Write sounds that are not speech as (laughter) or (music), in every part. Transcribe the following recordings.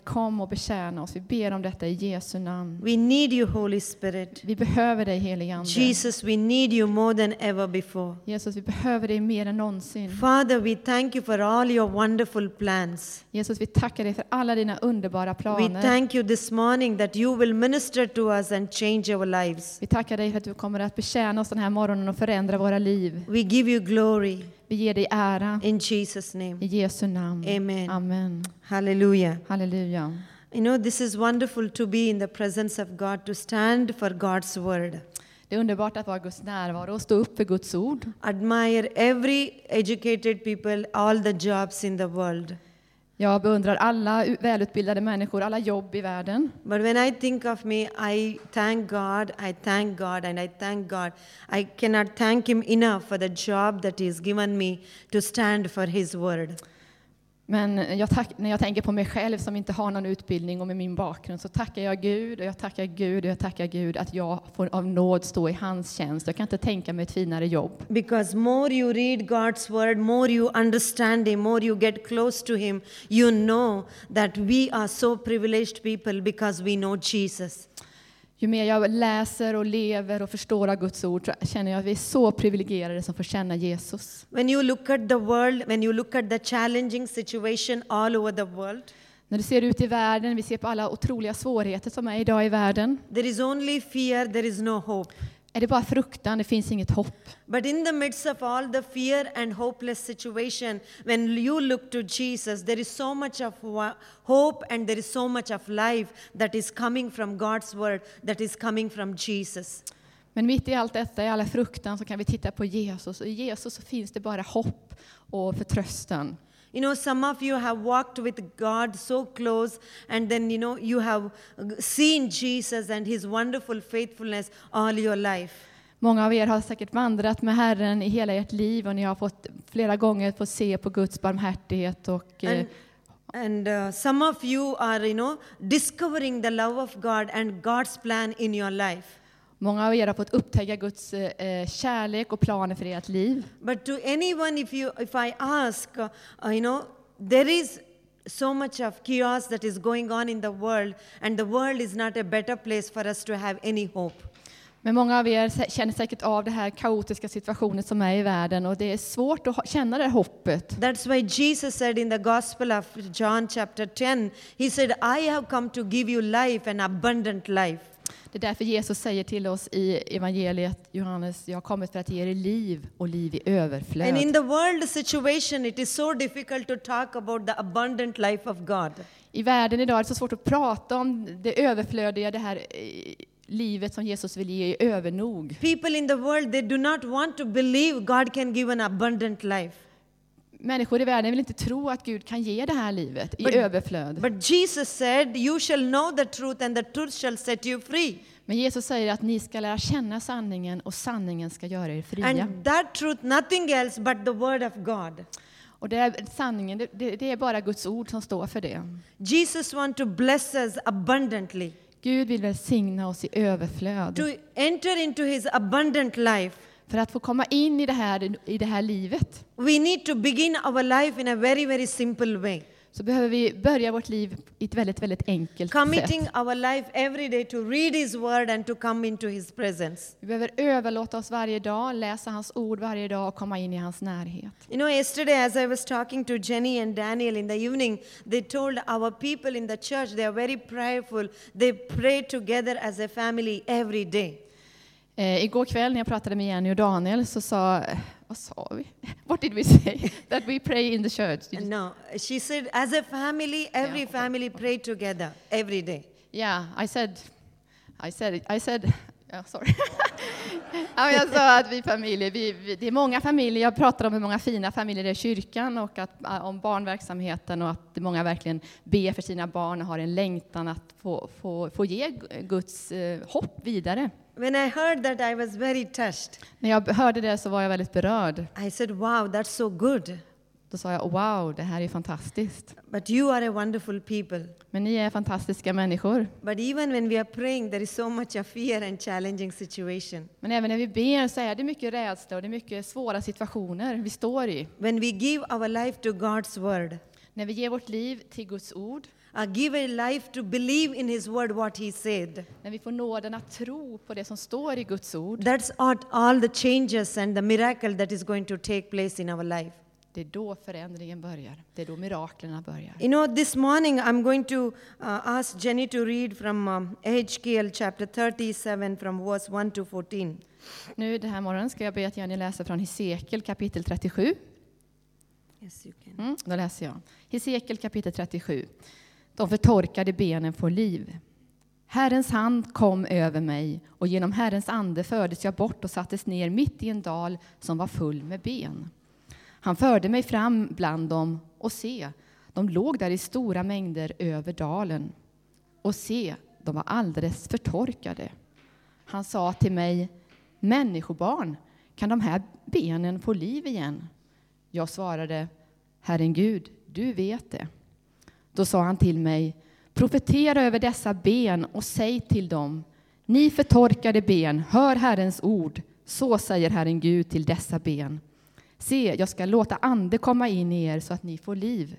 Kom och betjäna oss. Vi ber om detta i Jesu namn. We need you, Holy Spirit. Vi behöver dig helige Ande. Jesus, we need you more than ever before. Jesus, vi behöver dig mer än någonsin. Father, we thank you for all your wonderful plans. Jesus, vi tackar dig för alla dina underbara We planer. thank you this morning that you will minister to us and change our lives. Vi tackar dig för att du kommer att betjäna oss den här morgonen och förändra våra liv. We give you glory Vi ger dig ära in Jesus' name. i Jesu namn. Amen. Amen. Hallelujah. Halleluja. You know, this is wonderful to be in the presence of God, to stand for God's word. Det är underbart att vara Guds närvaro och stå upp för Guds ord. Admire every educated people, all the jobs in the world. Jag beundrar alla välutbildade människor, alla jobb i världen. But when I think of me, I thank God, I thank God, and I thank God. I cannot thank Him enough for the job that He's given me to stand for His word. Men jag tack, när jag tänker på mig själv som inte har någon utbildning och med min bakgrund så tackar jag Gud och jag tackar Gud och jag tackar Gud att jag får av nåd stå i hans tjänst. Jag kan inte tänka mig ett finare jobb. Because more you read God's word, more you understand Him, more you get close to Him, you know that we are so privileged people because we know Jesus. Ju mer jag läser och lever och förstår av Guds ord så känner jag att vi är så privilegierade som får känna Jesus. When you look at the world, when you look at the challenging situation all over the world, När du ser ut i världen, vi ser på alla otroliga svårigheter som är idag i världen, there is only fear, there is no hope. Är det bara fruktan, det finns inget hopp. But in the midst of all the fear and hopeless situation, when you look to Jesus, there is so much of hope and there is so much of life that is coming from God's word, that is coming from Jesus. Men mitt i allt detta, i alla fruktan, så kan vi titta på Jesus. Och i Jesus så finns det bara hopp och förtröstan. You know, some of you have walked with God so close, and then, you know, you have seen Jesus and his wonderful faithfulness all your life. Många av er har säkert vandrat med Herren i hela ert liv och ni har fått flera gånger fått se på Guds barmhärtighet och eh, And, and uh, some of you are, you know, discovering the love of God and God's plan in your life. Många av er har fått upptäcka Guds eh, kärlek och planer för ert liv. But to anyone, if you, if I ask, uh, uh, you know, there is so much of chaos that is going on in the world, and the world is not a better place for us to have any hope. Men många av er känner säkert av det här kaotiska situationen som är i världen och det är svårt att känna det hoppet. That's why Jesus said in the Gospel of John, chapter 10, He said, I have come to give you life, an abundant life. Det är därför Jesus säger till oss i evangeliet Johannes, jag har kommit för att ge er liv och liv i överflöd. And in the world situation, it is so difficult to talk about the abundant life of God. I världen idag är det så svårt att prata om det överflödiga, det här eh, livet som Jesus vill ge i övernog. People in the world, they do not want to believe God can give an abundant life. Människor i världen vill inte tro att Gud kan ge det här livet i But- överflöd. But Jesus said, You shall know the truth, and the truth shall set you free. Men Jesus säger att ni ska lära känna sanningen och sanningen ska göra er fria. And that truth, nothing else but the word of God. Och det är sanningen, det, det, är bara Guds ord som står för det. Jesus wants to bless us abundantly. Gud vill välsigna oss i överflöd. To enter into his abundant life, För att få komma in i det här, i det här livet we need to begin our life in a very, very simple way. så behöver vi börja vårt liv i ett väldigt, väldigt enkelt Committing sätt. our life every day to read his word and to come into his presence. Vi behöver överlåta oss varje dag, läsa hans ord varje dag och komma in i hans närhet. You know, yesterday as I was talking to Jenny and Daniel in the evening, they told our people in the church they are very prayerful. They pray together as a family every day. Eh, igår kväll när jag pratade med Jenny och Daniel så sa, vad sa vi? (laughs) What did we say? (laughs) That we pray in the church. No, she said, as a family, every Yeah. family pray together every day. Yeah, I said, I said, I said, (laughs) ja, sorry. ja, jag sa att vi familjer, vi, vi, det är många familjer, jag pratar om hur många fina familjer det är i kyrkan och att, om barnverksamheten och att många verkligen ber för sina barn och har en längtan att få, få, få ge Guds eh, hopp vidare. When I heard that, I was very touched. När jag hörde det så var jag väldigt berörd. I said, Wow, that's so good. Då sa jag, wow, det här är fantastiskt. But you are a wonderful people. Men ni är fantastiska människor. But even when we are praying, there is so much of fear and challenging situation. Men även när vi ber så är det mycket rädsla och det är mycket svåra situationer vi står i. When we give our life to God's word, När vi ger vårt liv till Guds ord, uh, give a life to believe in His word, what He said. när vi får nåden att tro på det som står i Guds ord, That's what all the changes and the miracle that is going to take place in our life. det är då förändringen börjar. Det är då miraklerna börjar. You know, this morning I'm going to uh, ask Jenny to read from um, HKL chapter 37 from verse 1 to 14. Nu den här morgonen ska jag be att Jenny läser från Hesekiel kapitel 37. Yes, you can. Mm, då läser jag. Hesekiel kapitel 37. De förtorkade benen får liv. Herrens hand kom över mig och genom Herrens ande fördes jag bort och sattes ner mitt i en dal som var full med ben. Han förde mig fram bland dem och se, de låg där i stora mängder över dalen. Och se, de var alldeles förtorkade. Han sa till mig, människobarn, kan de här benen få liv igen? Jag svarade, Herren Gud, du vet det. Då sa han till mig, profetera över dessa ben och säg till dem, ni förtorkade ben, hör Herrens ord. Så säger Herren Gud till dessa ben. Se, jag ska låta ande komma in i er så att ni får liv.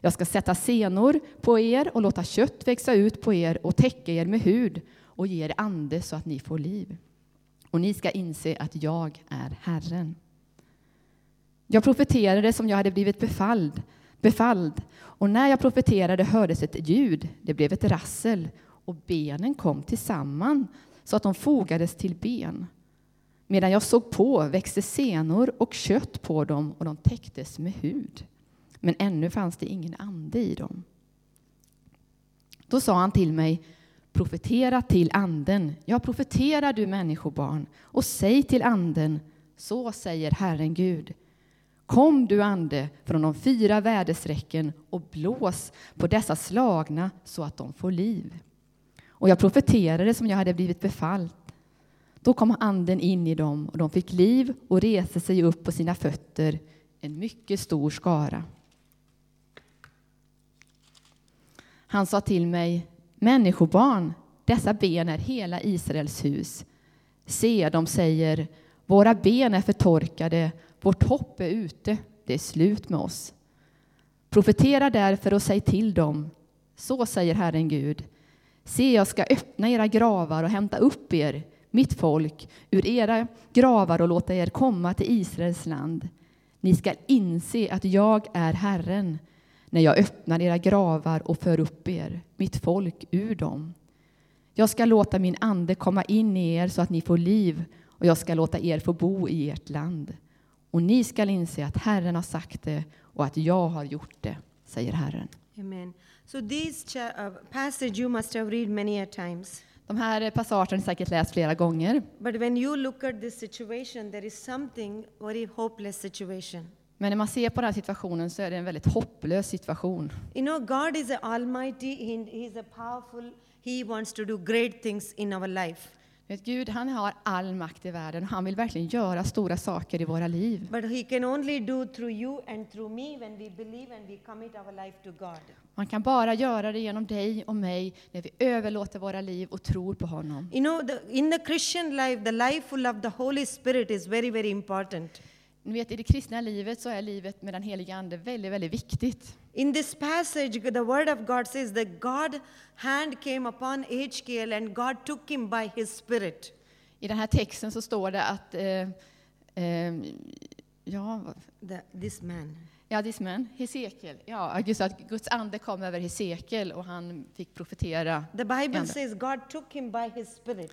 Jag ska sätta senor på er och låta kött växa ut på er och täcka er med hud och ge er ande så att ni får liv. Och ni ska inse att jag är Herren. Jag profeterade som jag hade blivit befalld, befalld, och när jag profeterade hördes ett ljud, det blev ett rassel, och benen kom tillsammans så att de fogades till ben. Medan jag såg på växte senor och kött på dem och de täcktes med hud. Men ännu fanns det ingen ande i dem. Då sa han till mig, profetera till anden. Ja, profetera du människobarn och säg till anden, så säger Herren Gud. Kom du ande från de fyra väderstrecken och blås på dessa slagna så att de får liv. Och jag profeterade som jag hade blivit befallt. Då kom anden in i dem och de fick liv och reste sig upp på sina fötter, en mycket stor skara. Han sa till mig, människobarn, dessa ben är hela Israels hus. Se, de säger, våra ben är förtorkade, vårt hopp är ute, det är slut med oss. Profetera därför och säg till dem, så säger Herren Gud, se, jag ska öppna era gravar och hämta upp er, mitt folk, ur era gravar och låta er komma till Israels land. Ni skall inse att jag är Herren, när jag öppnar era gravar och för upp er, mitt folk, ur dem. Jag ska låta min ande komma in i er så att ni får liv och jag ska låta er få bo i ert land. Och ni skall inse att Herren har sagt det och att jag har gjort det, säger Herren. Amen. So this cha- uh, passage you must have read many a times. De här passagerna har säkert läst flera gånger, But when you look at this situation, there is something very hopeless situation. men när man ser på den här situationen så är det en väldigt hopplös situation. You know, God is almighty, he is a powerful, He wants to do great things in our life. Vet, Gud han har all makt i världen och han vill verkligen göra stora saker i våra liv. But He can only do through you and through me when we believe and we commit our life to God. Man kan bara göra det genom dig och mig när vi överlåter våra liv och tror på honom. You know, the, in the Christian life, the life full of the Holy Spirit is very, very important. Ni vet, I det kristna livet så är livet med den heliga Ande väldigt, väldigt viktigt. In this passage, the word of God says that God hand came upon HKL and God took him by his spirit. I den här texten så står det att eh, eh, ja, The, this man. ja, this man, Hesekiel, ja, just att Guds ande kom över Hesekiel och han fick profetera. The Bible says God took him by his spirit.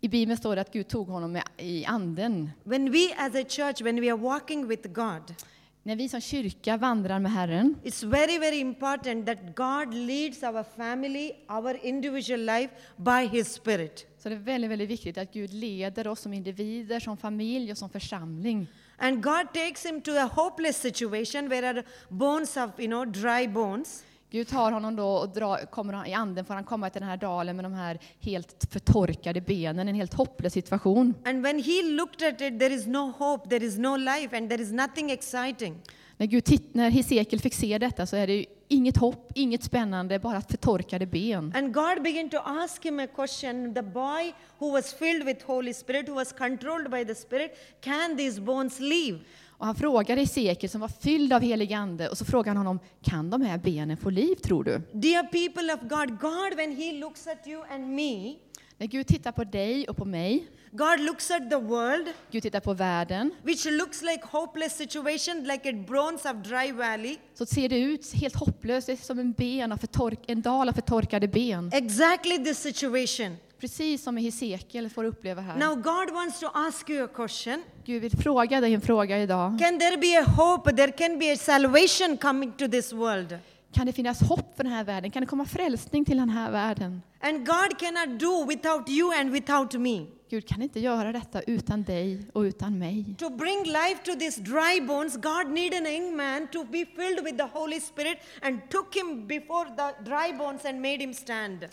I Bibeln står det att Gud tog honom med, i anden. When we as a church, when we are walking with God, När vi som kyrka vandrar med Herren it's very, very important that God leads our family, our individual life by his spirit. så det är väldigt, väldigt viktigt att Gud leder oss som individer, som familj och som församling. And God takes him to a hopeless situation where are bones of, you know, dry bones. Gud tar honom då och drar, kommer han, i anden får han komma till den här dalen med de här helt förtorkade benen, en helt hopplös situation. And when he looked at it, there is no hope, there is no life, and there is nothing exciting. När, Gud titt, när Hesekiel fick se detta så är det ju inget hopp, inget spännande, bara förtorkade ben. And God began to ask him a question. The boy who was filled with Holy Spirit, who was controlled by the Spirit, can these bones live? Och han frågar Hesekiel som var fylld av helig ande och så frågar han honom, kan de här benen få liv tror du? Dear people of God, God, when He looks at you and me, När Gud tittar på dig och på mig, God looks at the world, Gud tittar på världen, which looks like hopeless situation, like a bronze of dry valley. så ser det ut helt hopplöst, det är som en, ben av förtork, en dal av förtorkade ben. Exactly this situation. Precis som Hesekiel får uppleva här. Now, God wants to ask you a question. Gud vill fråga dig en fråga idag. Can there be a hope? There can be a salvation coming to this world. Kan det finnas hopp för den här världen? Kan det komma frälsning till den här världen? And God cannot do without you and without me. Gud kan inte göra detta utan dig och utan mig. To bring life to these dry bones, God needed a young man to be filled with the Holy Spirit and took him before the dry bones and made him stand.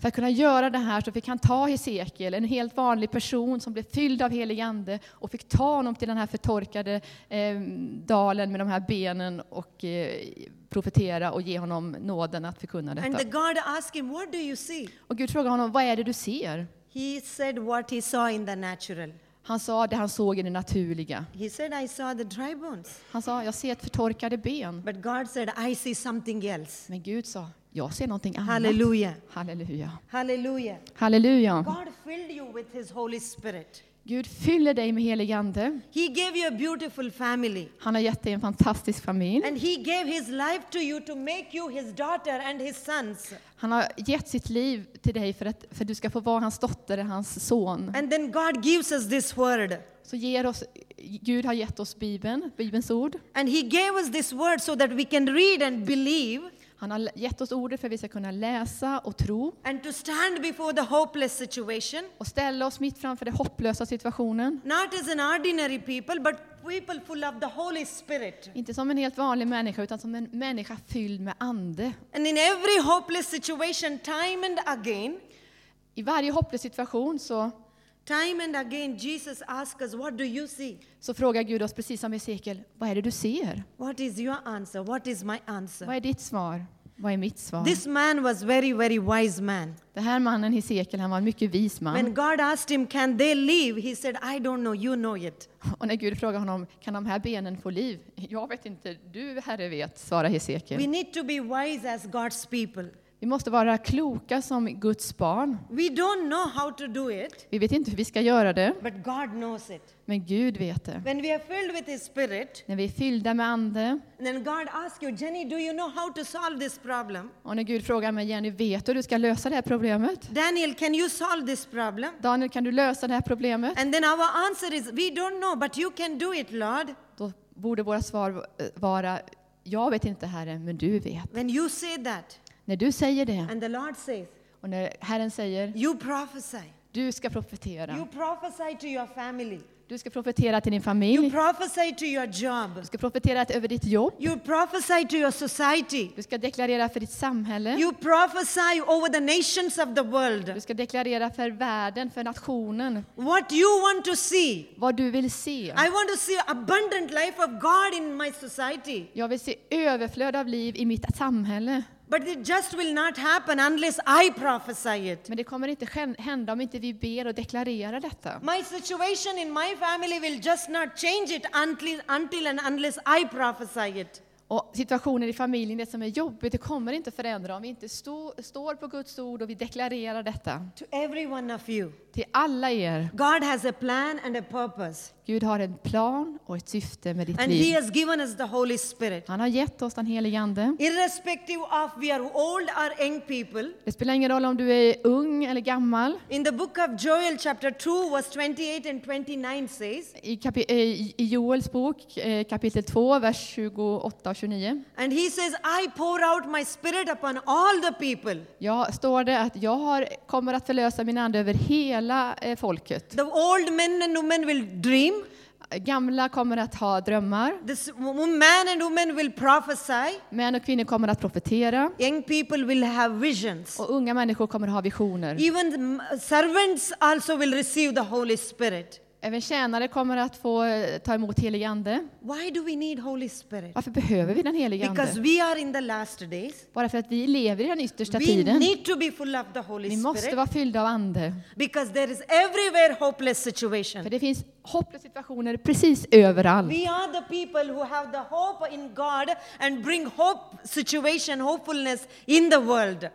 För att kunna göra det här så fick han ta Hesekiel, en helt vanlig person som blev fylld av helig ande och fick ta honom till den här förtorkade eh, dalen med de här benen och eh, profetera och ge honom nåden att förkunna And detta. the God asked him, What do you see? Och Gud frågade honom, vad är det du ser? He said what he saw in the natural. Han sa det han såg i det naturliga. He said, I saw the dry bones. Han sa, jag ser ett förtorkade ben. But God said, I see something else. Men Gud sa, jag ser någonting annat. Hallelujah. Halleluja. Hallelujah. Halleluja. God filled you with his Holy Spirit. Gud fyller dig med helig ande. He gave you a beautiful family. Han har gett dig en fantastisk familj. And he gave his life to you to make you his daughter and his sons. Han har gett sitt liv till dig för att för att du ska få vara hans dotter, hans son. And then God gives us this word. Så ger oss, Gud har gett oss Bibeln, Bibelns ord. And he gave us this word so that we can read and believe Han har gett oss ordet för att vi ska kunna läsa och tro and to stand before the hopeless situation, och ställa oss mitt framför den hopplösa situationen. not as an ordinary people, but people full of the Holy Spirit. Inte som en helt vanlig människa, utan som en människa fylld med ande. And in every hopeless situation, time and again, I varje hopplös situation så, time and again, Jesus asks us, What do you see? så frågar Gud oss, precis som Hesekiel, vad är det du ser? What is your answer? What is my answer? Vad är ditt svar? Vad är mitt svar? This man was very, very wise man. Den här mannen Hesekiel, han var en mycket vis When man. God asked him, Can they live? He said, I don't know, you know it. Och när Gud frågar honom, kan de här benen få liv? Jag vet inte, du Herre vet, svarar We Hesekiel. need to be wise as God's people. Vi måste vara kloka som Guds barn. We don't know how to do it, Vi vet inte hur vi ska göra det, but God knows it. men Gud vet det. When we are filled with His Spirit, När vi är fyllda med ande, and then God asks you, Jenny, do you know how to solve this problem? och när Gud frågar mig, Jenny, vet du hur du ska lösa det här problemet? Daniel, can you solve this problem? Daniel, kan du lösa det här problemet? And then our answer is, We don't know, but you can do it, Lord. Då borde våra svar vara, jag vet inte Herre, men du vet. When you say that, När du säger det, and the Lord says, och när Herren säger, You prophesy. du ska profetera. You prophesy to your family. Du ska profetera till din You familj. prophesy to your job. Du ska profetera över ditt jobb. You prophesy to your society. Du ska deklarera för ditt samhälle. You prophesy over the nations of the world. Du ska deklarera för världen, för nationen, What you want to see. vad du vill se. I want to see abundant life of God in my society. Jag vill se överflöd av liv i mitt samhälle. But it just will not happen unless I prophesy it. Men det kommer inte hän- hända om inte vi ber och deklarerar detta. My situation in my family will just not change it until, until and unless I prophesy it. Och situationen i familjen, det som är jobbigt, det kommer inte förändra om vi inte stå, står på Guds ord och vi deklarerar detta. To every one of you, Till alla er. God has a plan and a purpose. Gud har en plan och ett syfte med ditt And He liv. has given us the Holy Spirit. Han har gett oss den helige Ande. Irrespective of we are old or young people, Det spelar ingen roll om du är ung eller gammal. in the book of Joel, chapter 2, verse 28 and 29 says, I, kapi- eh, i i Joels bok, eh, kapitel 2, vers 28 och 29. and he says, I pour out my spirit upon all the people. Ja, står det att jag har, kommer att förlösa min ande över hela eh, folket. The old men and women will dream, Gamla kommer att ha drömmar, this man and woman will prophesy, män och kvinnor kommer att profetera young people will have visions. och unga människor kommer att ha visioner. Even servants also will receive the Holy Spirit. Även tjänare kommer att få eh, ta emot helig ande. Why do we need Holy Spirit? Varför behöver vi den helige Because ande? we are in the last days. Bara för att vi lever i den yttersta We tiden. need to be full of the Holy Vi måste vara fyllda av ande. because there is everywhere hopeless situation. För det finns hopplösa situationer precis överallt. We are the people who have the hope in God and bring hope situation, hopefulness in the world.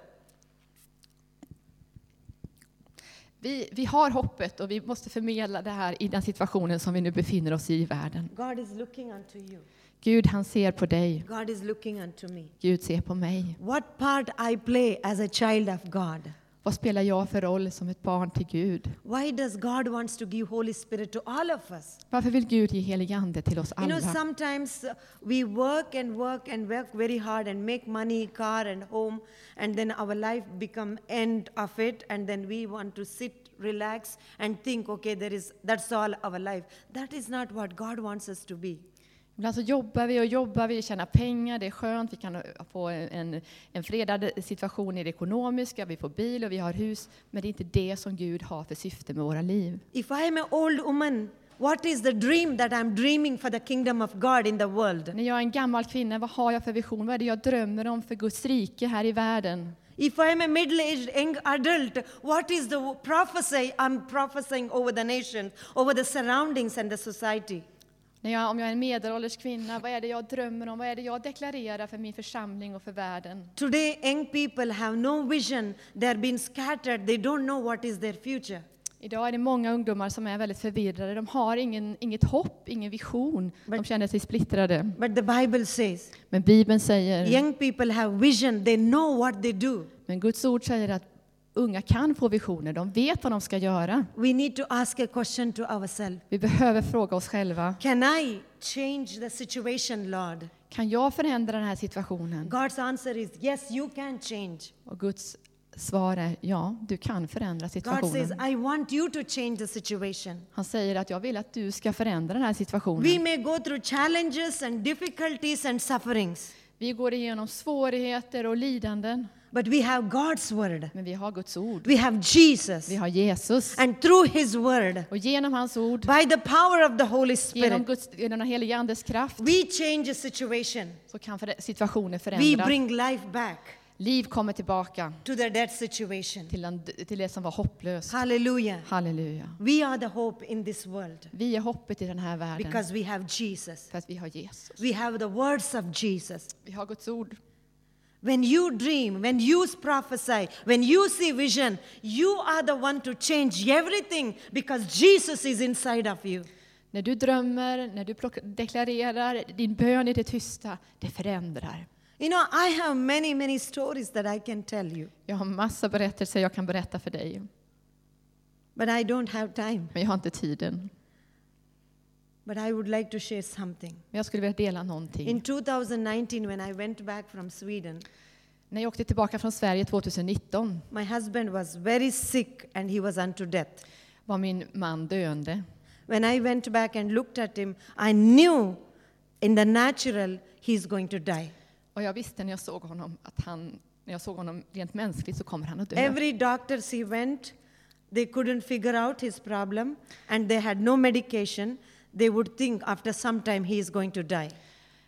Vi, vi har hoppet och vi måste förmedla det här i den situationen som vi nu befinner oss i i världen. God is looking unto you. Gud, han ser på dig. God is looking unto me. Gud ser på mig. What part I play as a child of God? Vad spelar jag för roll som ett barn till Gud? Why does God wants to give Holy Spirit to all of us? Varför vill Gud ge helig ande till oss You know, alla? sometimes we work and work and work very hard and make money, car and home, and then our life become end of it, and then we want to sit, relax, and think, okay, there is that's all our life. That is not what God wants us to be. Ibland så jobbar vi och jobbar, vi tjänar pengar, det är skönt, vi kan få en, en fredad situation i det ekonomiska, vi får bil och vi har hus. Men det är inte det som Gud har för syfte med våra liv. If I am an old woman, what is the dream that I'm dreaming for the kingdom of God in the world? När jag är en gammal kvinna, vad har jag för vision? Vad är det jag drömmer om för Guds rike här i världen? If I am a middle-aged young adult, what is the prophecy I'm prophesying over the nation, over the surroundings and the society? När jag, om jag är en medelålders kvinna, vad är det jag drömmer om? Vad är det jag deklarerar för min församling och för världen? Today, young people have no vision. They are being scattered. They don't know what is their future. Idag är det många ungdomar som är väldigt förvirrade. De har ingen, inget hopp, ingen vision. De Men- känner sig splittrade. But the Bible says Men Bibeln säger, young people have vision. They know what they do. men Guds ord säger att unga kan få visioner. De vet vad de ska göra. We need to ask a question to ourselves Vi behöver fråga oss själva, Can I change the situation, Lord? kan jag förändra den här situationen? God's answer is yes, you can change. Och Guds svar är ja, du kan förändra God says, situationen. I want you to change the situation. Han säger att jag vill att du ska förändra den här We situationen. may go through challenges and difficulties and sufferings, Vi går igenom svårigheter och lidanden, but we have God's word. men vi har Guds ord. We have Jesus. Vi har Jesus. And through His word, Och genom hans ord, by the power of the Holy genom, Spirit, Guds, genom den helige Andes kraft, we change a situation. så kan för- situationer We förändras. bring life back Liv kommer tillbaka to the dead situation. till, den, till det som var hopplöst. Hallelujah. Halleluja. We are the hope in this world Vi är hoppet i den här världen because we have Jesus. för att vi har Jesus. We have the words of Jesus. Vi har Guds ord. When you dream, when you prophesy, when you see vision, you are the one to change everything because Jesus is inside of you. När du drömmer, när du deklarerar, din bön i det tysta, det förändrar. You know, I have many, many stories that I can tell you, Jag har massa berättelser jag kan berätta för dig, but I don't have time. men jag har inte tiden. But I would like to share something. Men jag skulle vilja dela någonting. In 2019, when I went back from Sweden, När jag åkte tillbaka från Sverige 2019 my husband was very sick and he was unto death. var min man döende. When I went back and looked at him, I knew in the natural he's going to die. Och jag visste när jag såg honom att han, när jag såg honom rent mänskligt så kommer han att dö. Every doctors he went, they couldn't figure out his problem and they had no medication. They would think after some time he is going to die.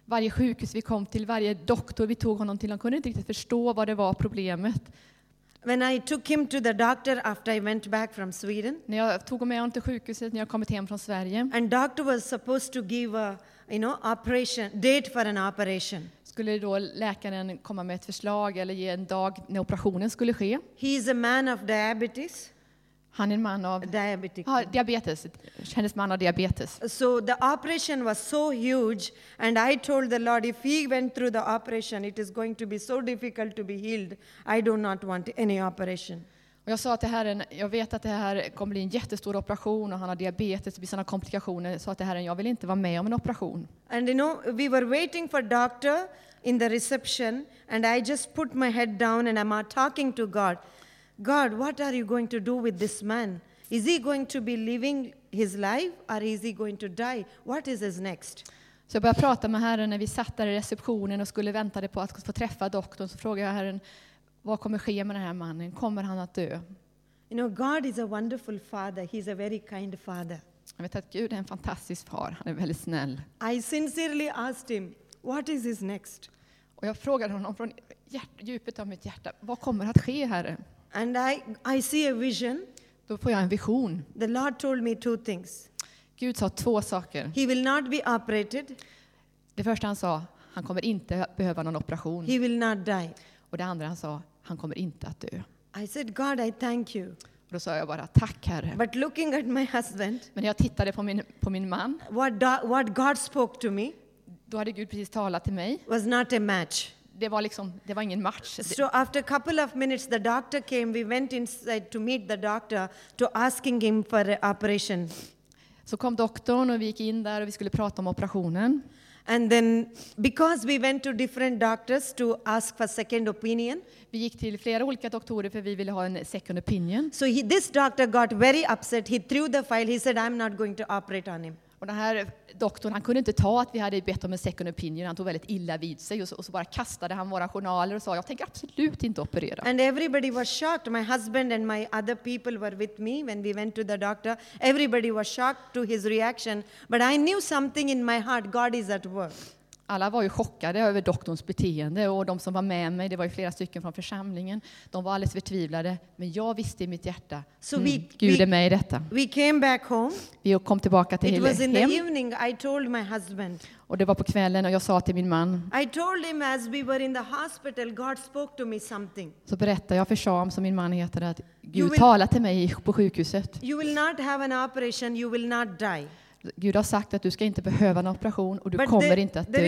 Varje sjukhus vi kom till, varje doktor vi tog honom till, de kunde inte riktigt förstå vad det var problemet. When I took him to the doctor after I went back from Sweden, När jag tog med honom till sjukhuset när jag kommit hem från Sverige and doctor was supposed to give a you know operation date for an operation. skulle då läkaren komma med ett förslag eller ge en dag när operationen skulle ske. He is a man of diabetes. Han är en man av Diabetic. ja, diabetes, hennes man har diabetes. So the operation was so huge, and I told the Lord, if he went through the operation, it is going to be so difficult to be healed. I do not want any operation. Och jag sa till Herren, jag vet att det här kommer bli en jättestor operation och han har diabetes, det blir sådana komplikationer. Jag sa till Herren, jag vill inte vara med om en operation. And you know, we were waiting for doctor in the reception, and I just put my head down and I'm talking to God. God, what are you going to do with this man? Is he going to be living his life or is he going to die? What is his next? Så jag började prata med Herren när vi satt där i receptionen och skulle vänta på att få träffa doktorn. Så frågade jag Herren, vad kommer ske med den här mannen? Kommer han att dö? You know, God is a wonderful father. He's a very kind father. Jag vet att Gud är en fantastisk far, han är väldigt snäll. I sincerely asked him, What is his next? Och jag frågade honom från hjärt, djupet av mitt hjärta, vad kommer att ske, Herre? And I, I see a vision. Då får jag en vision. The Lord told me two things. Gud sa två saker. He will not be operated, Det första han sa, han kommer inte behöva någon operation. he will not die. Och det andra han sa, han kommer inte att dö. I said, God, I thank you. Och då sa jag bara, tack Herre. But looking at my husband, Men när jag tittade på min, på min man, what, do- what God spoke to me då hade Gud precis talat till mig. was not a match. Det var liksom, det var ingen match. So after a couple of minutes, the doctor came. We went inside to meet the doctor to asking him for operation. så kom doktorn och vi gick in där och vi skulle prata om operationen. And then, because we went to different doctors to ask for second opinion, Vi gick till flera olika doktorer för vi ville ha en second opinion. so he, this doctor got very upset. He threw the file. He said, "I'm not going to operate on him." Och den här doktorn, han kunde inte ta att vi hade bett om en second opinion. Han tog väldigt illa vid sig och så, och så bara kastade han våra journaler och sa, jag tänker absolut inte operera. And everybody was shocked. My husband and my other people were with me when we went to the doctor. Everybody was shocked to his reaction. But I knew something in my heart God is at work. Alla var ju chockade över doktorns beteende och de som var med mig, det var ju flera stycken från församlingen, de var alldeles förtvivlade. Men jag visste i mitt hjärta, So mm, we- Gud är med i detta. We came back home. Vi kom tillbaka till It was in the hem evening. I told my husband. och det var på kvällen och jag sa till min man, I told him as we were in the hospital, God spoke to me something. så berättade jag för Sham, som min man heter, att Gud will- talade till mig på sjukhuset. You will not have an operation, you will not die. Gud har sagt att du ska inte behöva en operation och du But kommer there, inte att dö. Men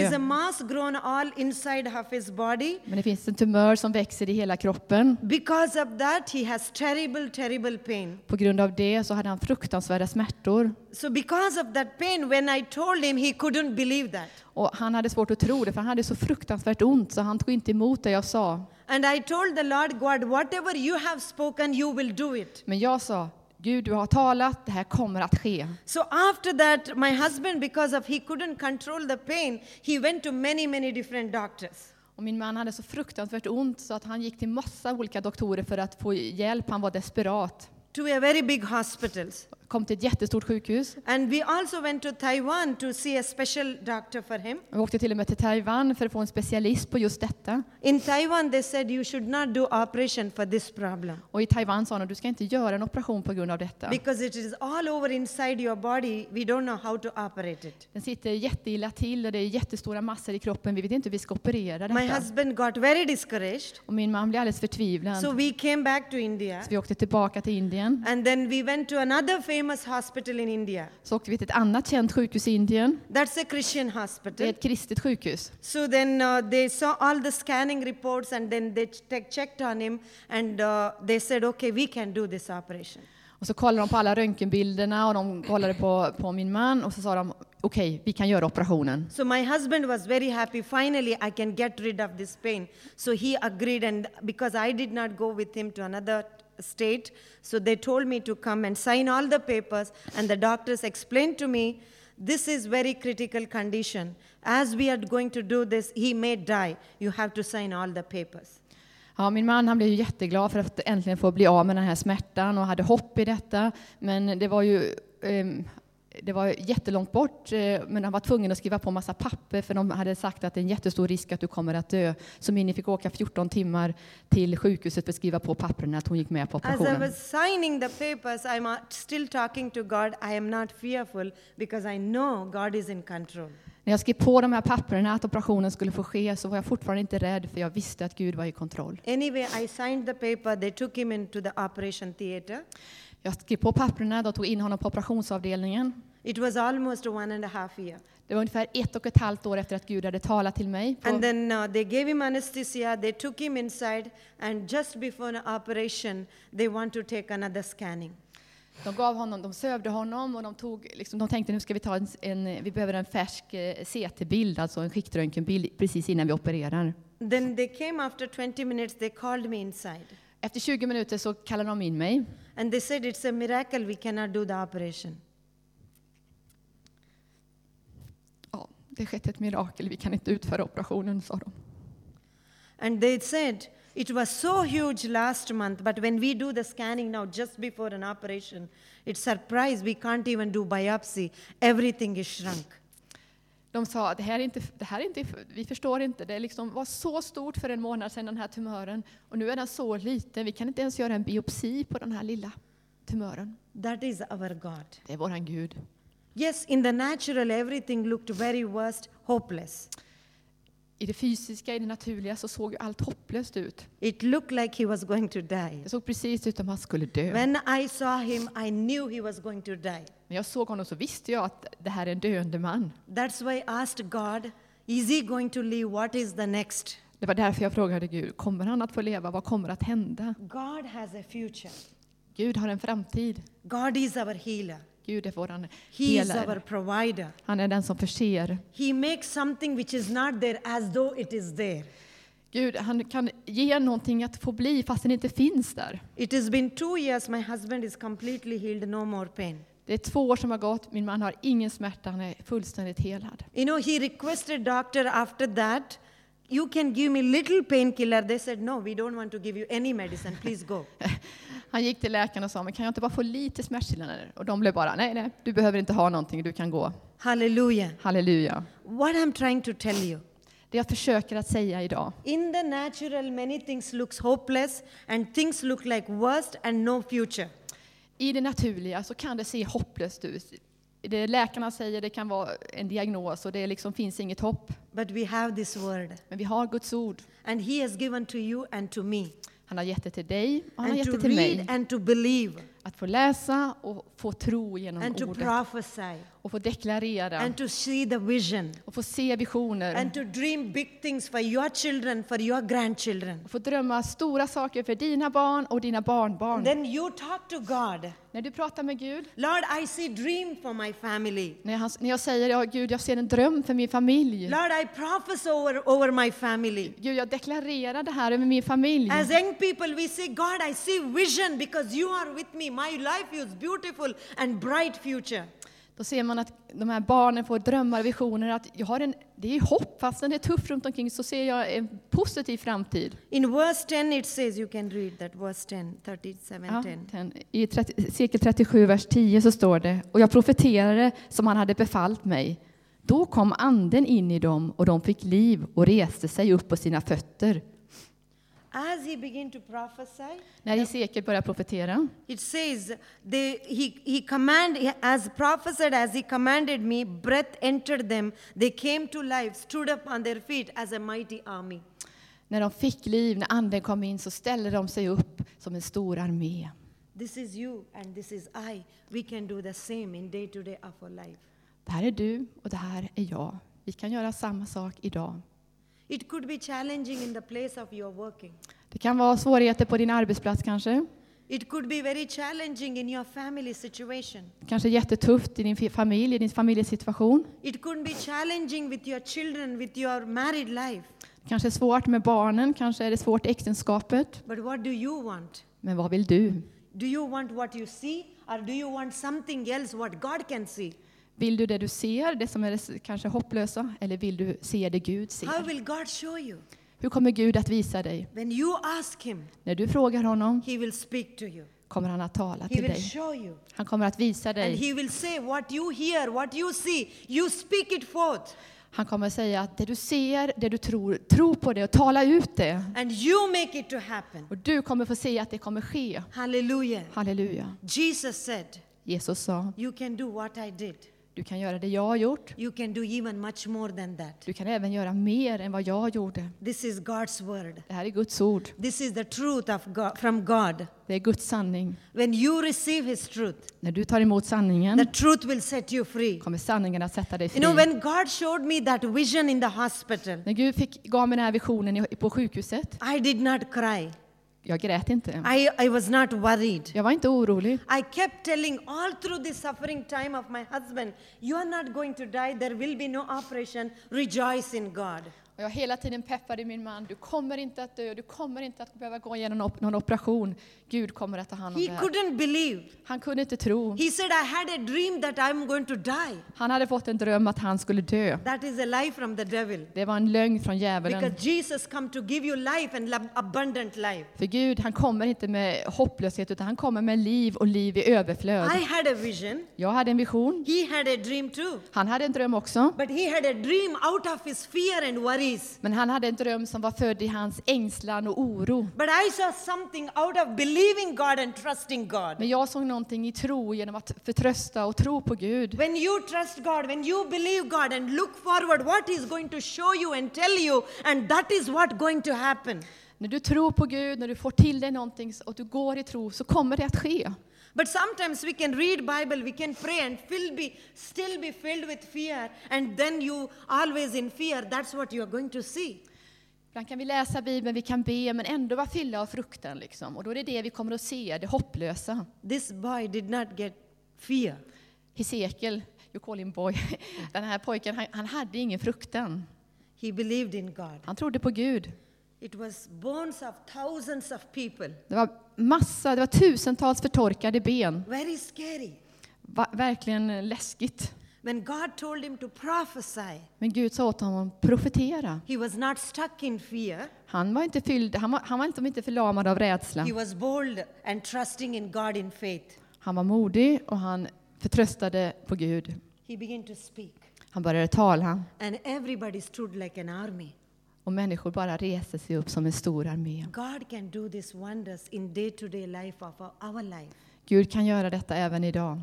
det finns en tumör som växer i hela kroppen. Because of that, he has terrible, terrible pain. På grund av det så hade han fruktansvärda smärtor. So, because of that pain, when I told him, he couldn't believe that. Och han hade svårt att tro det, för han hade så fruktansvärt ont så han tog inte emot det jag sa. And I told the Lord God, whatever you have spoken, you will do it. Men jag sa, Gud du har talat, det här kommer att ske. So after that, my husband, because of he couldn't control the pain, he went to many, many different doctors. Och min man hade så fruktansvärt ont så att han gick till massa olika doktorer för att få hjälp. Han var desperat. To a very big hospitals. Kom till ett jättestort sjukhus. And we also went to Taiwan to see a special doctor for him. Vi åkte till och med till Taiwan för att få en specialist på just detta. In Taiwan, they said you should not do operation for this problem Och i Taiwan sa de, du ska inte göra en operation på grund av detta. because it is all over inside your body. We don't know how to operate it. Den sitter jätteilla till och det är jättestora massor i kroppen. Vi vet inte hur vi ska operera My detta. husband got very discouraged. Och min man blev alldeles förtvivlad. So we came back to India. Så vi åkte tillbaka till Indien. And then we went to another famous hospital in India. Så åkte vi till ett annat känt sjukhus i Indien. That's a Christian Det är hospital. ett kristet sjukhus. So then uh, they saw all the scanning reports and then they ch- checked on him and uh, they said, okay, we can do this operation. Och så kollade de på alla röntgenbilderna och de kollade på, på min man och så sa de okej, vi kan göra operationen. So my husband was very happy. Finally, I can get rid of this pain. So he agreed, and because I did not go with him to another state, so they told me to come and sign all the papers. And the doctors explained to me, this is very critical condition. As we are going to do this, he may die. You have to sign all the papers. Ja, min man han blev ju jätteglad för att äntligen få bli av med den här smärtan och hade hopp i detta. Men det var ju ehm, det var jättelångt bort, eh, men han var tvungen att skriva på massa papper för de hade sagt att det är en jättestor risk att du kommer att dö. Så Minnie fick åka 14 timmar till sjukhuset för att skriva på papperna att hon gick med på As I operationen. was signing the papers, I'm still talking to God. I am not fearful because I know God is in control. När jag skrev på de här papperna att operationen skulle få ske så var jag fortfarande inte rädd för jag visste att Gud var i kontroll. Anyway, I signed the paper. They took him into the operation theater. Jag skrev på papperna, de tog in honom på operationsavdelningen. It was almost one and a half year. Det var ungefär ett och ett halvt år efter att Gud hade talat till mig. And then uh, they gave him anesthesia. They took him inside, and just before an operation, they want to take another scanning. de gav honom, de sövde honom och de, tog, liksom, de tänkte nu ska vi ta en, en vi behöver en färsk eh, CT-bild, alltså en skiktröntgenbild precis innan vi opererar. Then they came after 20 minutes. They called me inside, Efter 20 minuter så kallade de in mig and they said it's a miracle we cannot do the operation. Ja, det har skett ett mirakel, vi kan inte utföra operationen, sa de. And they said It was so huge last month, but when we do the scanning now, just before an operation, it's surprise we can't even do biopsy. Everything is shrunk. De sa det här är inte, det här är inte, vi förstår inte, det liksom var så stort för en månad sedan den här tumören och nu är den så liten, vi kan inte ens göra en biopsi på den här lilla tumören. That is our God. Det är våran Gud. Yes, in the natural, everything looked very worst, hopeless. I det fysiska, i det naturliga, så såg ju allt hopplöst ut. It looked like he was going to die. Det såg precis ut som han skulle dö. When I saw him, I knew he was going to die. När jag såg honom så visste jag att det här är en döende man. That's why I asked God, is he going to live? What is the next? Det var därför jag frågade Gud, kommer han att få leva? Vad kommer att hända? God has a future. Gud har en framtid. God is our healer. Gud är our helare. Han är den som förser. He makes something which is not there as though it is there. Gud, han kan ge någonting att få bli fast den inte finns där. It has been two years, my husband is completely healed, no more pain. Det är två år som har gått, min man har ingen smärta, han är fullständigt helad. You know, he requested doctor after that, you can give me little painkiller. They said, no, we don't want to give you any medicine, please go. (laughs) Han gick till läkaren och sa, men kan jag inte bara få lite smärtstillande? Och de blev bara, nej, nej, du behöver inte ha någonting, du kan gå. Hallelujah. Halleluja. What I'm trying to tell you, Det jag försöker att säga idag, in the natural, many things looks hopeless and things look like worst and no future. i det naturliga så kan det se hopplöst ut. Det läkarna säger, det kan vara en diagnos och det liksom finns inget hopp. But we have this word, Men vi har Guds ord. and He has given to you and to me, Han har gett det till dig och han har gett det till mig. To Att få läsa och få tro genom and to ordet. prophesy, Och få deklarera and to see the vision, och få se visioner. and to dream big things for your children, for your grandchildren. Och få drömma stora saker för dina barn och dina barnbarn. Then you talk to God. När du pratar med Gud, Lord, I see dream for my family. när, han, när jag säger ja, Gud, jag ser en dröm för min familj. Lord, I prophesy over, over my family. Gud, jag deklarerar det här över min familj. As young people, we say, God, I see vision because you are with me. My life is beautiful and bright future. Då ser man att de här barnen får drömmar visioner. Att jag har en, det är hopp, fastän det är tufft runt omkring så ser jag en positiv framtid. In verse 10, it says, you can read that, verse 10, 37, Ja, 10. ten- I 30, cirkel 37, vers 10 så står det, och jag profeterade som han hade befallt mig. Då kom anden in i dem och de fick liv och reste sig upp på sina fötter. As he began to prophesy, När Hesekiel började profetera it says, they, he, he command, as prophesied as he commanded me, breath entered them. They came to life, stood up on their feet as a mighty army. När de fick liv, när anden kom in, så ställde de sig upp som en stor armé. This is you and this is I. We can do the same in day to day of our life. Det här är du och det här är jag. Vi kan göra samma sak idag. It could be challenging in the place of your working. Det kan vara svårigheter på din arbetsplats kanske. It could be very challenging in your family situation. Kanske jättetufft i din familj, i din familjesituation. It could be challenging with your children, with your married life. Kanske är svårt med barnen, kanske är det svårt i äktenskapet. But what do you want? Men vad vill du? Do you want what you see, or do you want something else what God can see? Vill du det du ser, det som är kanske hopplösa, eller vill du se det Gud ser? Hur kommer Gud att visa dig? Him, När du frågar honom kommer han att tala He till dig. you. Han kommer att visa dig. You hear, you see. Han kommer att säga att det du ser, det du tror, tro på det och tala ut det. Och du kommer få se att det kommer ske. Hallelujah. Halleluja. Jesus said, Jesus sa, You can do what I did. Du kan göra det jag har gjort. You can do even much more than that. Du kan även göra mer än vad jag gjorde. This is God's word. Det här är Guds ord. This is the truth of God, from God. Det är Guds sanning. When you receive His truth, När du tar emot sanningen the truth will set you free. kommer sanningen att sätta dig You fri. know, when God showed me that vision in the hospital, När Gud fick, gav mig den här visionen på sjukhuset, I did not cry. Jag grät inte. I, I was not worried. Jag var inte orolig. I kept telling all through the suffering time of my husband, You are not going to die, there will be no operation, rejoice in God. Och jag hela tiden peppade min man, du kommer inte att dö, du kommer inte att behöva gå igenom någon op- någon operation. Gud kommer att ta hand om He det här. couldn't believe. Han kunde inte tro. He said, I had a dream that I'm going to die. Han hade fått en dröm att han skulle dö. That is a lie from the devil. Det var en lögn från djävulen. Because Jesus come to give you life and abundant life. För Gud, han kommer inte med hopplöshet, utan han kommer med liv och liv i överflöd. I had a vision. Jag hade en vision. He had a dream too. Han hade en dröm också. But he had a dream out of his fear and worries. Men han hade en dröm som var född i hans ängslan och oro. But I saw something out of believing God and trusting God. Men jag såg någonting i tro genom att förtrösta och tro på Gud. When you trust God, when you believe God and look forward what He's going to show you and tell you, and that is what going to happen. När du tror på Gud, när du får till dig någonting och du går i tro, så kommer det att ske. But sometimes we can read Bible, we can pray and still be, still be filled with fear, and then you always in fear. That's what you are going to see. Ibland kan vi läsa Bibeln, vi kan be, men ändå vara fyllda av fruktan. Liksom. Och då är det det vi kommer att se, det hopplösa. This boy did not get fear. Hesekiel, you call him boy, (laughs) den här pojken, han, han hade ingen fruktan. He believed in God. Han trodde på Gud. It was bones of thousands of people. Det var massa, det var tusentals förtorkade ben. Very scary. Va, verkligen läskigt. When God told him to prophesy, Men Gud sa åt honom profetera. he was not stuck in fear. Han var inte, fylld, han var, han var inte, inte förlamad av rädsla. He was bold and trusting in God in faith. Han var modig och han förtröstade på Gud. He began to speak, Han började tala and everybody stood like an army. Och människor bara reste sig upp som en stor armé. God can do these wonders in day to day life of our, life. Gud kan göra detta även idag,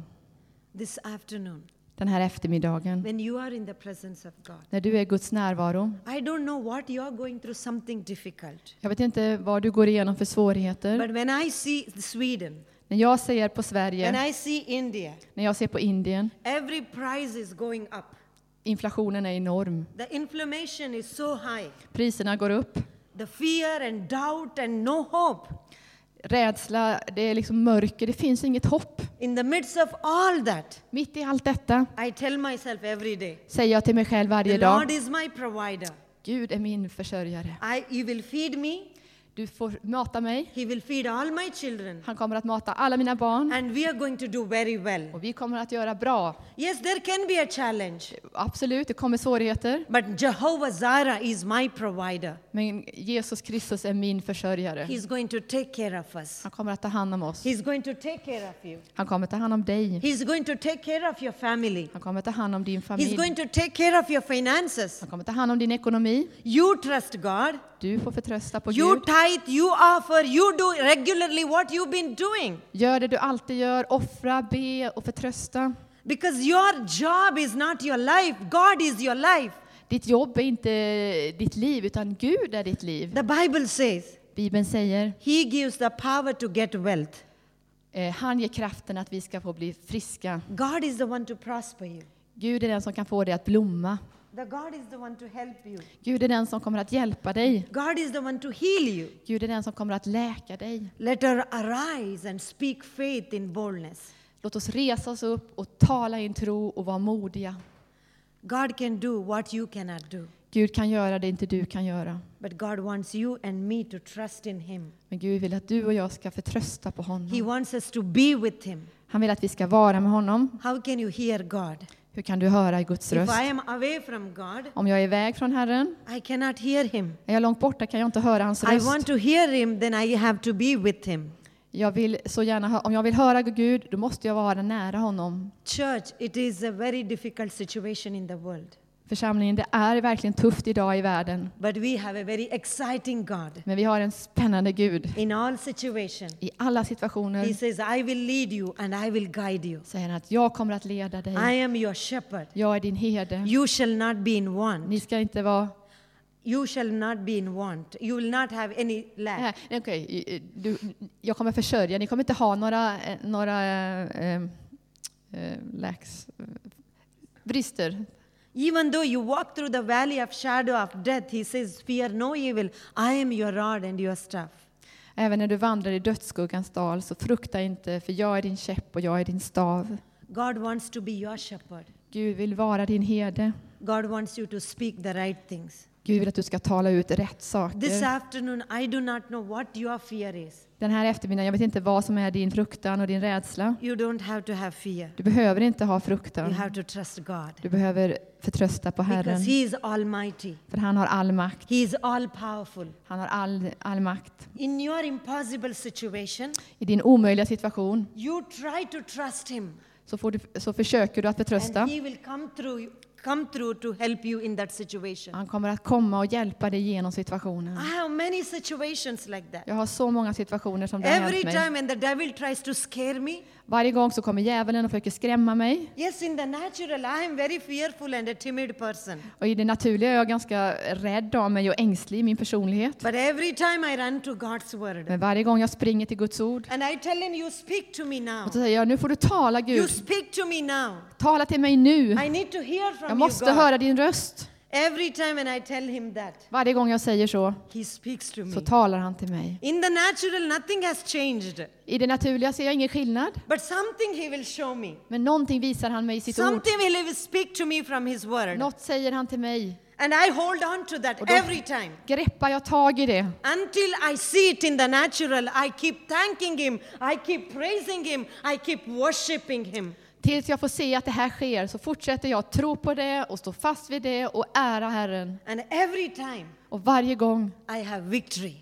This afternoon, den här eftermiddagen. when you are in the presence of God. När du är i Guds närvaro. I don't know what you are going through, something difficult. Jag vet inte vad du går igenom för svårigheter. But when I see Sweden, När jag ser på when Sverige, I see India, när jag ser på Indien, every price is going up. Inflationen är enorm. The inflammation is so high. Priserna går upp. The fear and doubt and no hope. Rädsla, det är liksom mörker, det finns inget hopp. In the midst of all that, Mitt i allt detta I tell myself every day, säger jag till mig själv varje the dag, Lord is my provider. Gud är min försörjare. I, you will feed me, Du får mata mig. He will feed all my children, Han kommer att mata alla mina barn. and we are going to do very well. Och vi kommer att göra bra. Yes, there can be a challenge, Absolut, det kommer svårigheter. but Jehovah Zara is my provider. Men Jesus Kristus är min försörjare. He's going to take care of us. Han kommer att ta hand om oss. He's going to take care of you. Han kommer att ta hand om dig. He's going to take care of your family. Han kommer att ta hand om din He's familj. going to take care of your finances. Han kommer att ta hand om din ekonomi. You trust God. Du får förtrösta på You Gud. tithe, you offer, you do regularly what you've been doing. Gör det du alltid gör. Offra, be och förtrösta. Because your job is not your life, God is your life. Ditt jobb är inte ditt liv, utan Gud är ditt liv. The Bible says Bibeln säger He gives the power to get wealth. eh, han ger kraften att vi ska få bli friska. God is the one to prosper you. Gud är den som kan få dig att blomma. The God is the one to help you. Gud är den som kommer att hjälpa dig. God is the one to heal you. Gud är den som kommer att läka dig. Let her arise and speak faith in boldness. Låt oss resa oss upp och tala in tro och vara modiga. God can do what you cannot do. Gud kan göra det inte du kan göra. But God wants you and me to trust in Him. Men Gud vill att du och jag ska förtrösta på He honom. wants us to be with Him. Han vill att vi ska vara med honom. How can you hear God? Hur kan du höra Guds röst? God, Om jag är iväg från Herren, I cannot hear Him. är jag långt borta kan jag inte höra hans I röst. want to hear Him, then I have to be with Him. Jag vill så gärna om jag vill höra Gud, då måste jag vara nära honom. Church, it is a very difficult situation in the world. Församlingen, det är verkligen tufft idag i världen. But we have a very exciting God. Men vi har en spännande Gud. In all situation, I alla He situationer says, I will lead you and I will guide you. säger han att jag kommer att leda I dig. am your shepherd. Jag är din herde. You shall not be in want. Ni ska inte vara... You shall not be in want. You will not have any lack. Nej, i- du, jag kommer försörja. Ni kommer inte ha några, eh, några eh, eh, lacks, brister. Even though you walk through the valley of shadow of death, he says, Fear no evil. I am your rod and your staff. Även när du vandrar i dödsskuggans dal, så frukta inte, för jag är din käpp och jag är din stav. God wants to be your shepherd. Gud vill vara din herde. God wants you to speak the right things. Gud vill att du ska tala ut rätt This saker. afternoon, I do not know what your fear is. Den här eftermiddagen, jag vet inte vad som är din fruktan och din rädsla. You don't have to have fear. Du behöver inte ha You fruktan. have to trust God. Du behöver förtrösta på Because Herren, He is Almighty. för han har all makt. He is all powerful. Han har all, all makt. In your impossible situation, I din omöjliga situation you try to trust Him. så, du, så försöker du att förtrösta. And He will come through, come through to help you in that situation. Han kommer att komma och hjälpa dig genom situationen. I have many situations like that. Jag har så många situationer som det har Every hänt mig. time when the devil tries to scare me, Varje gång så kommer djävulen och försöker skrämma mig. yes, in the natural, I am very fearful and a timid person. Och i det naturliga är jag ganska rädd av mig och ängslig i min personlighet. But every time I run to God's word, Men varje gång jag springer till Guds ord and I tell him, You speak to me now. och så säger jag, nu får du tala You Gud. speak to me now. Tala till mig nu. I need to hear Jag from you, måste God. höra din röst. Every time when I tell him that, Varje gång jag säger så, he speaks to så me. talar han till mig. In the natural, nothing has changed. I det naturliga ser jag ingen skillnad. But something he will show me. Men någonting visar han mig i sitt ord. Something will he will speak to me from his word. Något säger han till mig. And I hold on to that Och då- every time. Greppar jag tag i det. Until I see it in the natural, I keep thanking him, I keep praising him, I keep worshiping him. Tills jag får se att det här sker så fortsätter jag tro på det och stå fast vid det och ära Herren. And every time Och varje gång I have victory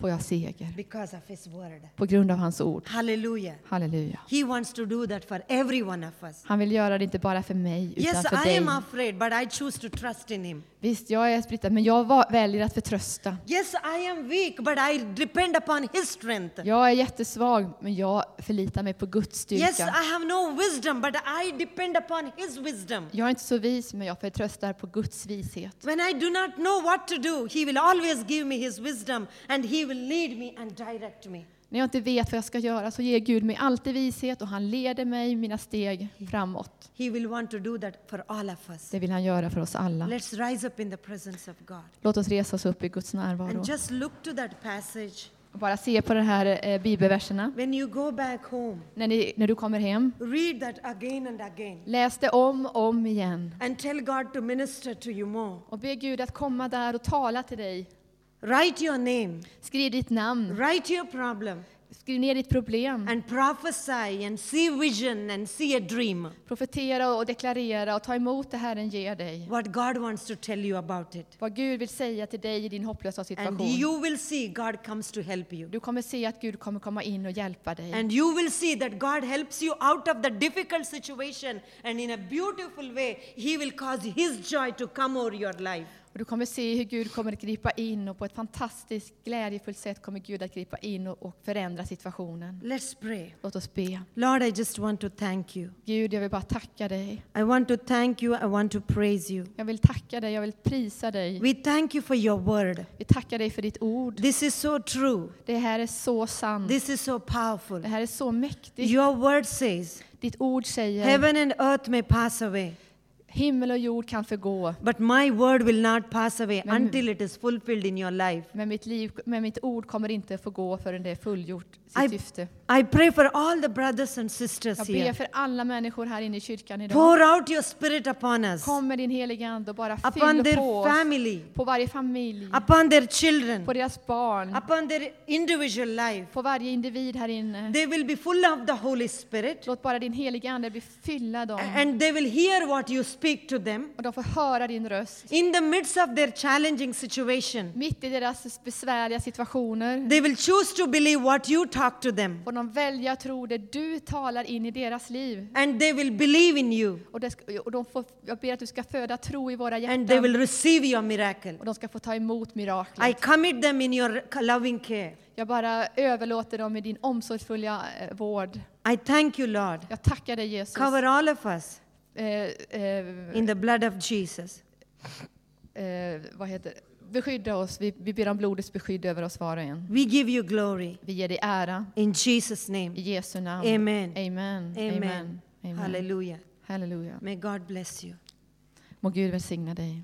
får jag seger because of his word. på grund av hans ord. Hallelujah. Halleluja. He wants to do that for every one of us. Han vill göra det inte bara för mig utan Yes, för I dig. am afraid, but I choose to trust in him. Visst, jag är splittrad, men jag väljer att förtrösta. Yes, I am weak, but I depend upon his strength. Jag är jättesvag, men jag förlitar mig på Guds Yes, I styrka. have no wisdom, but I depend upon his wisdom. Jag är inte så vis, men jag förtröstar på Guds vishet. When I do not know what to do, he will always give me his wisdom and he will lead me and direct me. När jag inte vet vad jag ska göra så ger Gud mig alltid vishet och han leder mig mina steg framåt. He will want to do that for all of us. Det vill han göra för oss alla. Let's rise up in the presence of God Låt oss resa oss upp i Guds närvaro and just look to that passage. och bara se på de här eh, bibelverserna. When you go back home, När, ni, när du kommer hem, read that again and again läs det om och om igen and tell God to minister to you more. och be Gud att komma där och tala till dig. Write your name, Skriv ditt namn, write your problem, skriv ner ditt problem. and prophesy and see vision and see a dream. Profetera och deklarera och ta emot det Herren ger dig. What God wants to tell you about it. Vad Gud vill säga till dig i din hopplösa And situation. you will see God comes to help you. Du kommer se att Gud kommer komma in och hjälpa dig. And you will see that God helps you out of the difficult situation, and in a beautiful way, He will cause His joy to come over your life. Och du kommer se hur Gud kommer att gripa in och på ett fantastiskt glädjefullt sätt kommer Gud att gripa in och, och förändra situationen. Let's pray. Låt oss be. Lord, I just want to thank you. Gud, jag vill bara tacka dig. I want to thank you. I want to praise you. Jag vill tacka dig, jag vill prisa dig. We thank you for your word. Vi tackar dig för ditt ord. This is so true. Det här är så sant. This is so powerful. Det här är så mäktigt. Your word says, Ditt ord säger Heaven and earth may pass away, himmel och jord kan förgå, but my word will not pass away Men- until it is fulfilled in your life. men mitt, liv, men mitt ord kommer inte få gå förrän det är fullgjort I- sitt syfte. I pray for all the brothers and sisters Jag ber here. för alla människor här inne i kyrkan idag. Pour out your spirit upon us, Kom med din heliga Ande och bara upon fyll their på oss, family, på varje familj, upon their children, på deras barn, upon their individual life. på varje individ här inne. They will be full of the Holy Spirit Låt bara din heliga Ande bli fylla dem and they will hear what you speak to them. och de får höra din röst. In the midst of their challenging situation, Mitt i deras besvärliga situationer they will choose to believe what you talk to them får de välja att tro det du talar in i deras liv. and they will believe in you Och, det och de får, jag ber att du ska föda tro i våra and they hjärtan will receive your miracle. och de ska få ta emot I miraklet. commit them in your loving care. Jag bara överlåter dem i din omsorgsfulla eh, vård. I thank you, Lord. Jag tackar dig Jesus. Cover all of us in the blood of Jesus. eh, vad heter? Beskydda oss. Vi, vi ber om blodets beskydd över oss var och en. We give you glory Vi ger dig ära in Jesus' name. i Jesu namn. Amen. Amen. Amen. Amen. Hallelujah. Halleluja. May God bless you. Må Gud välsigna dig.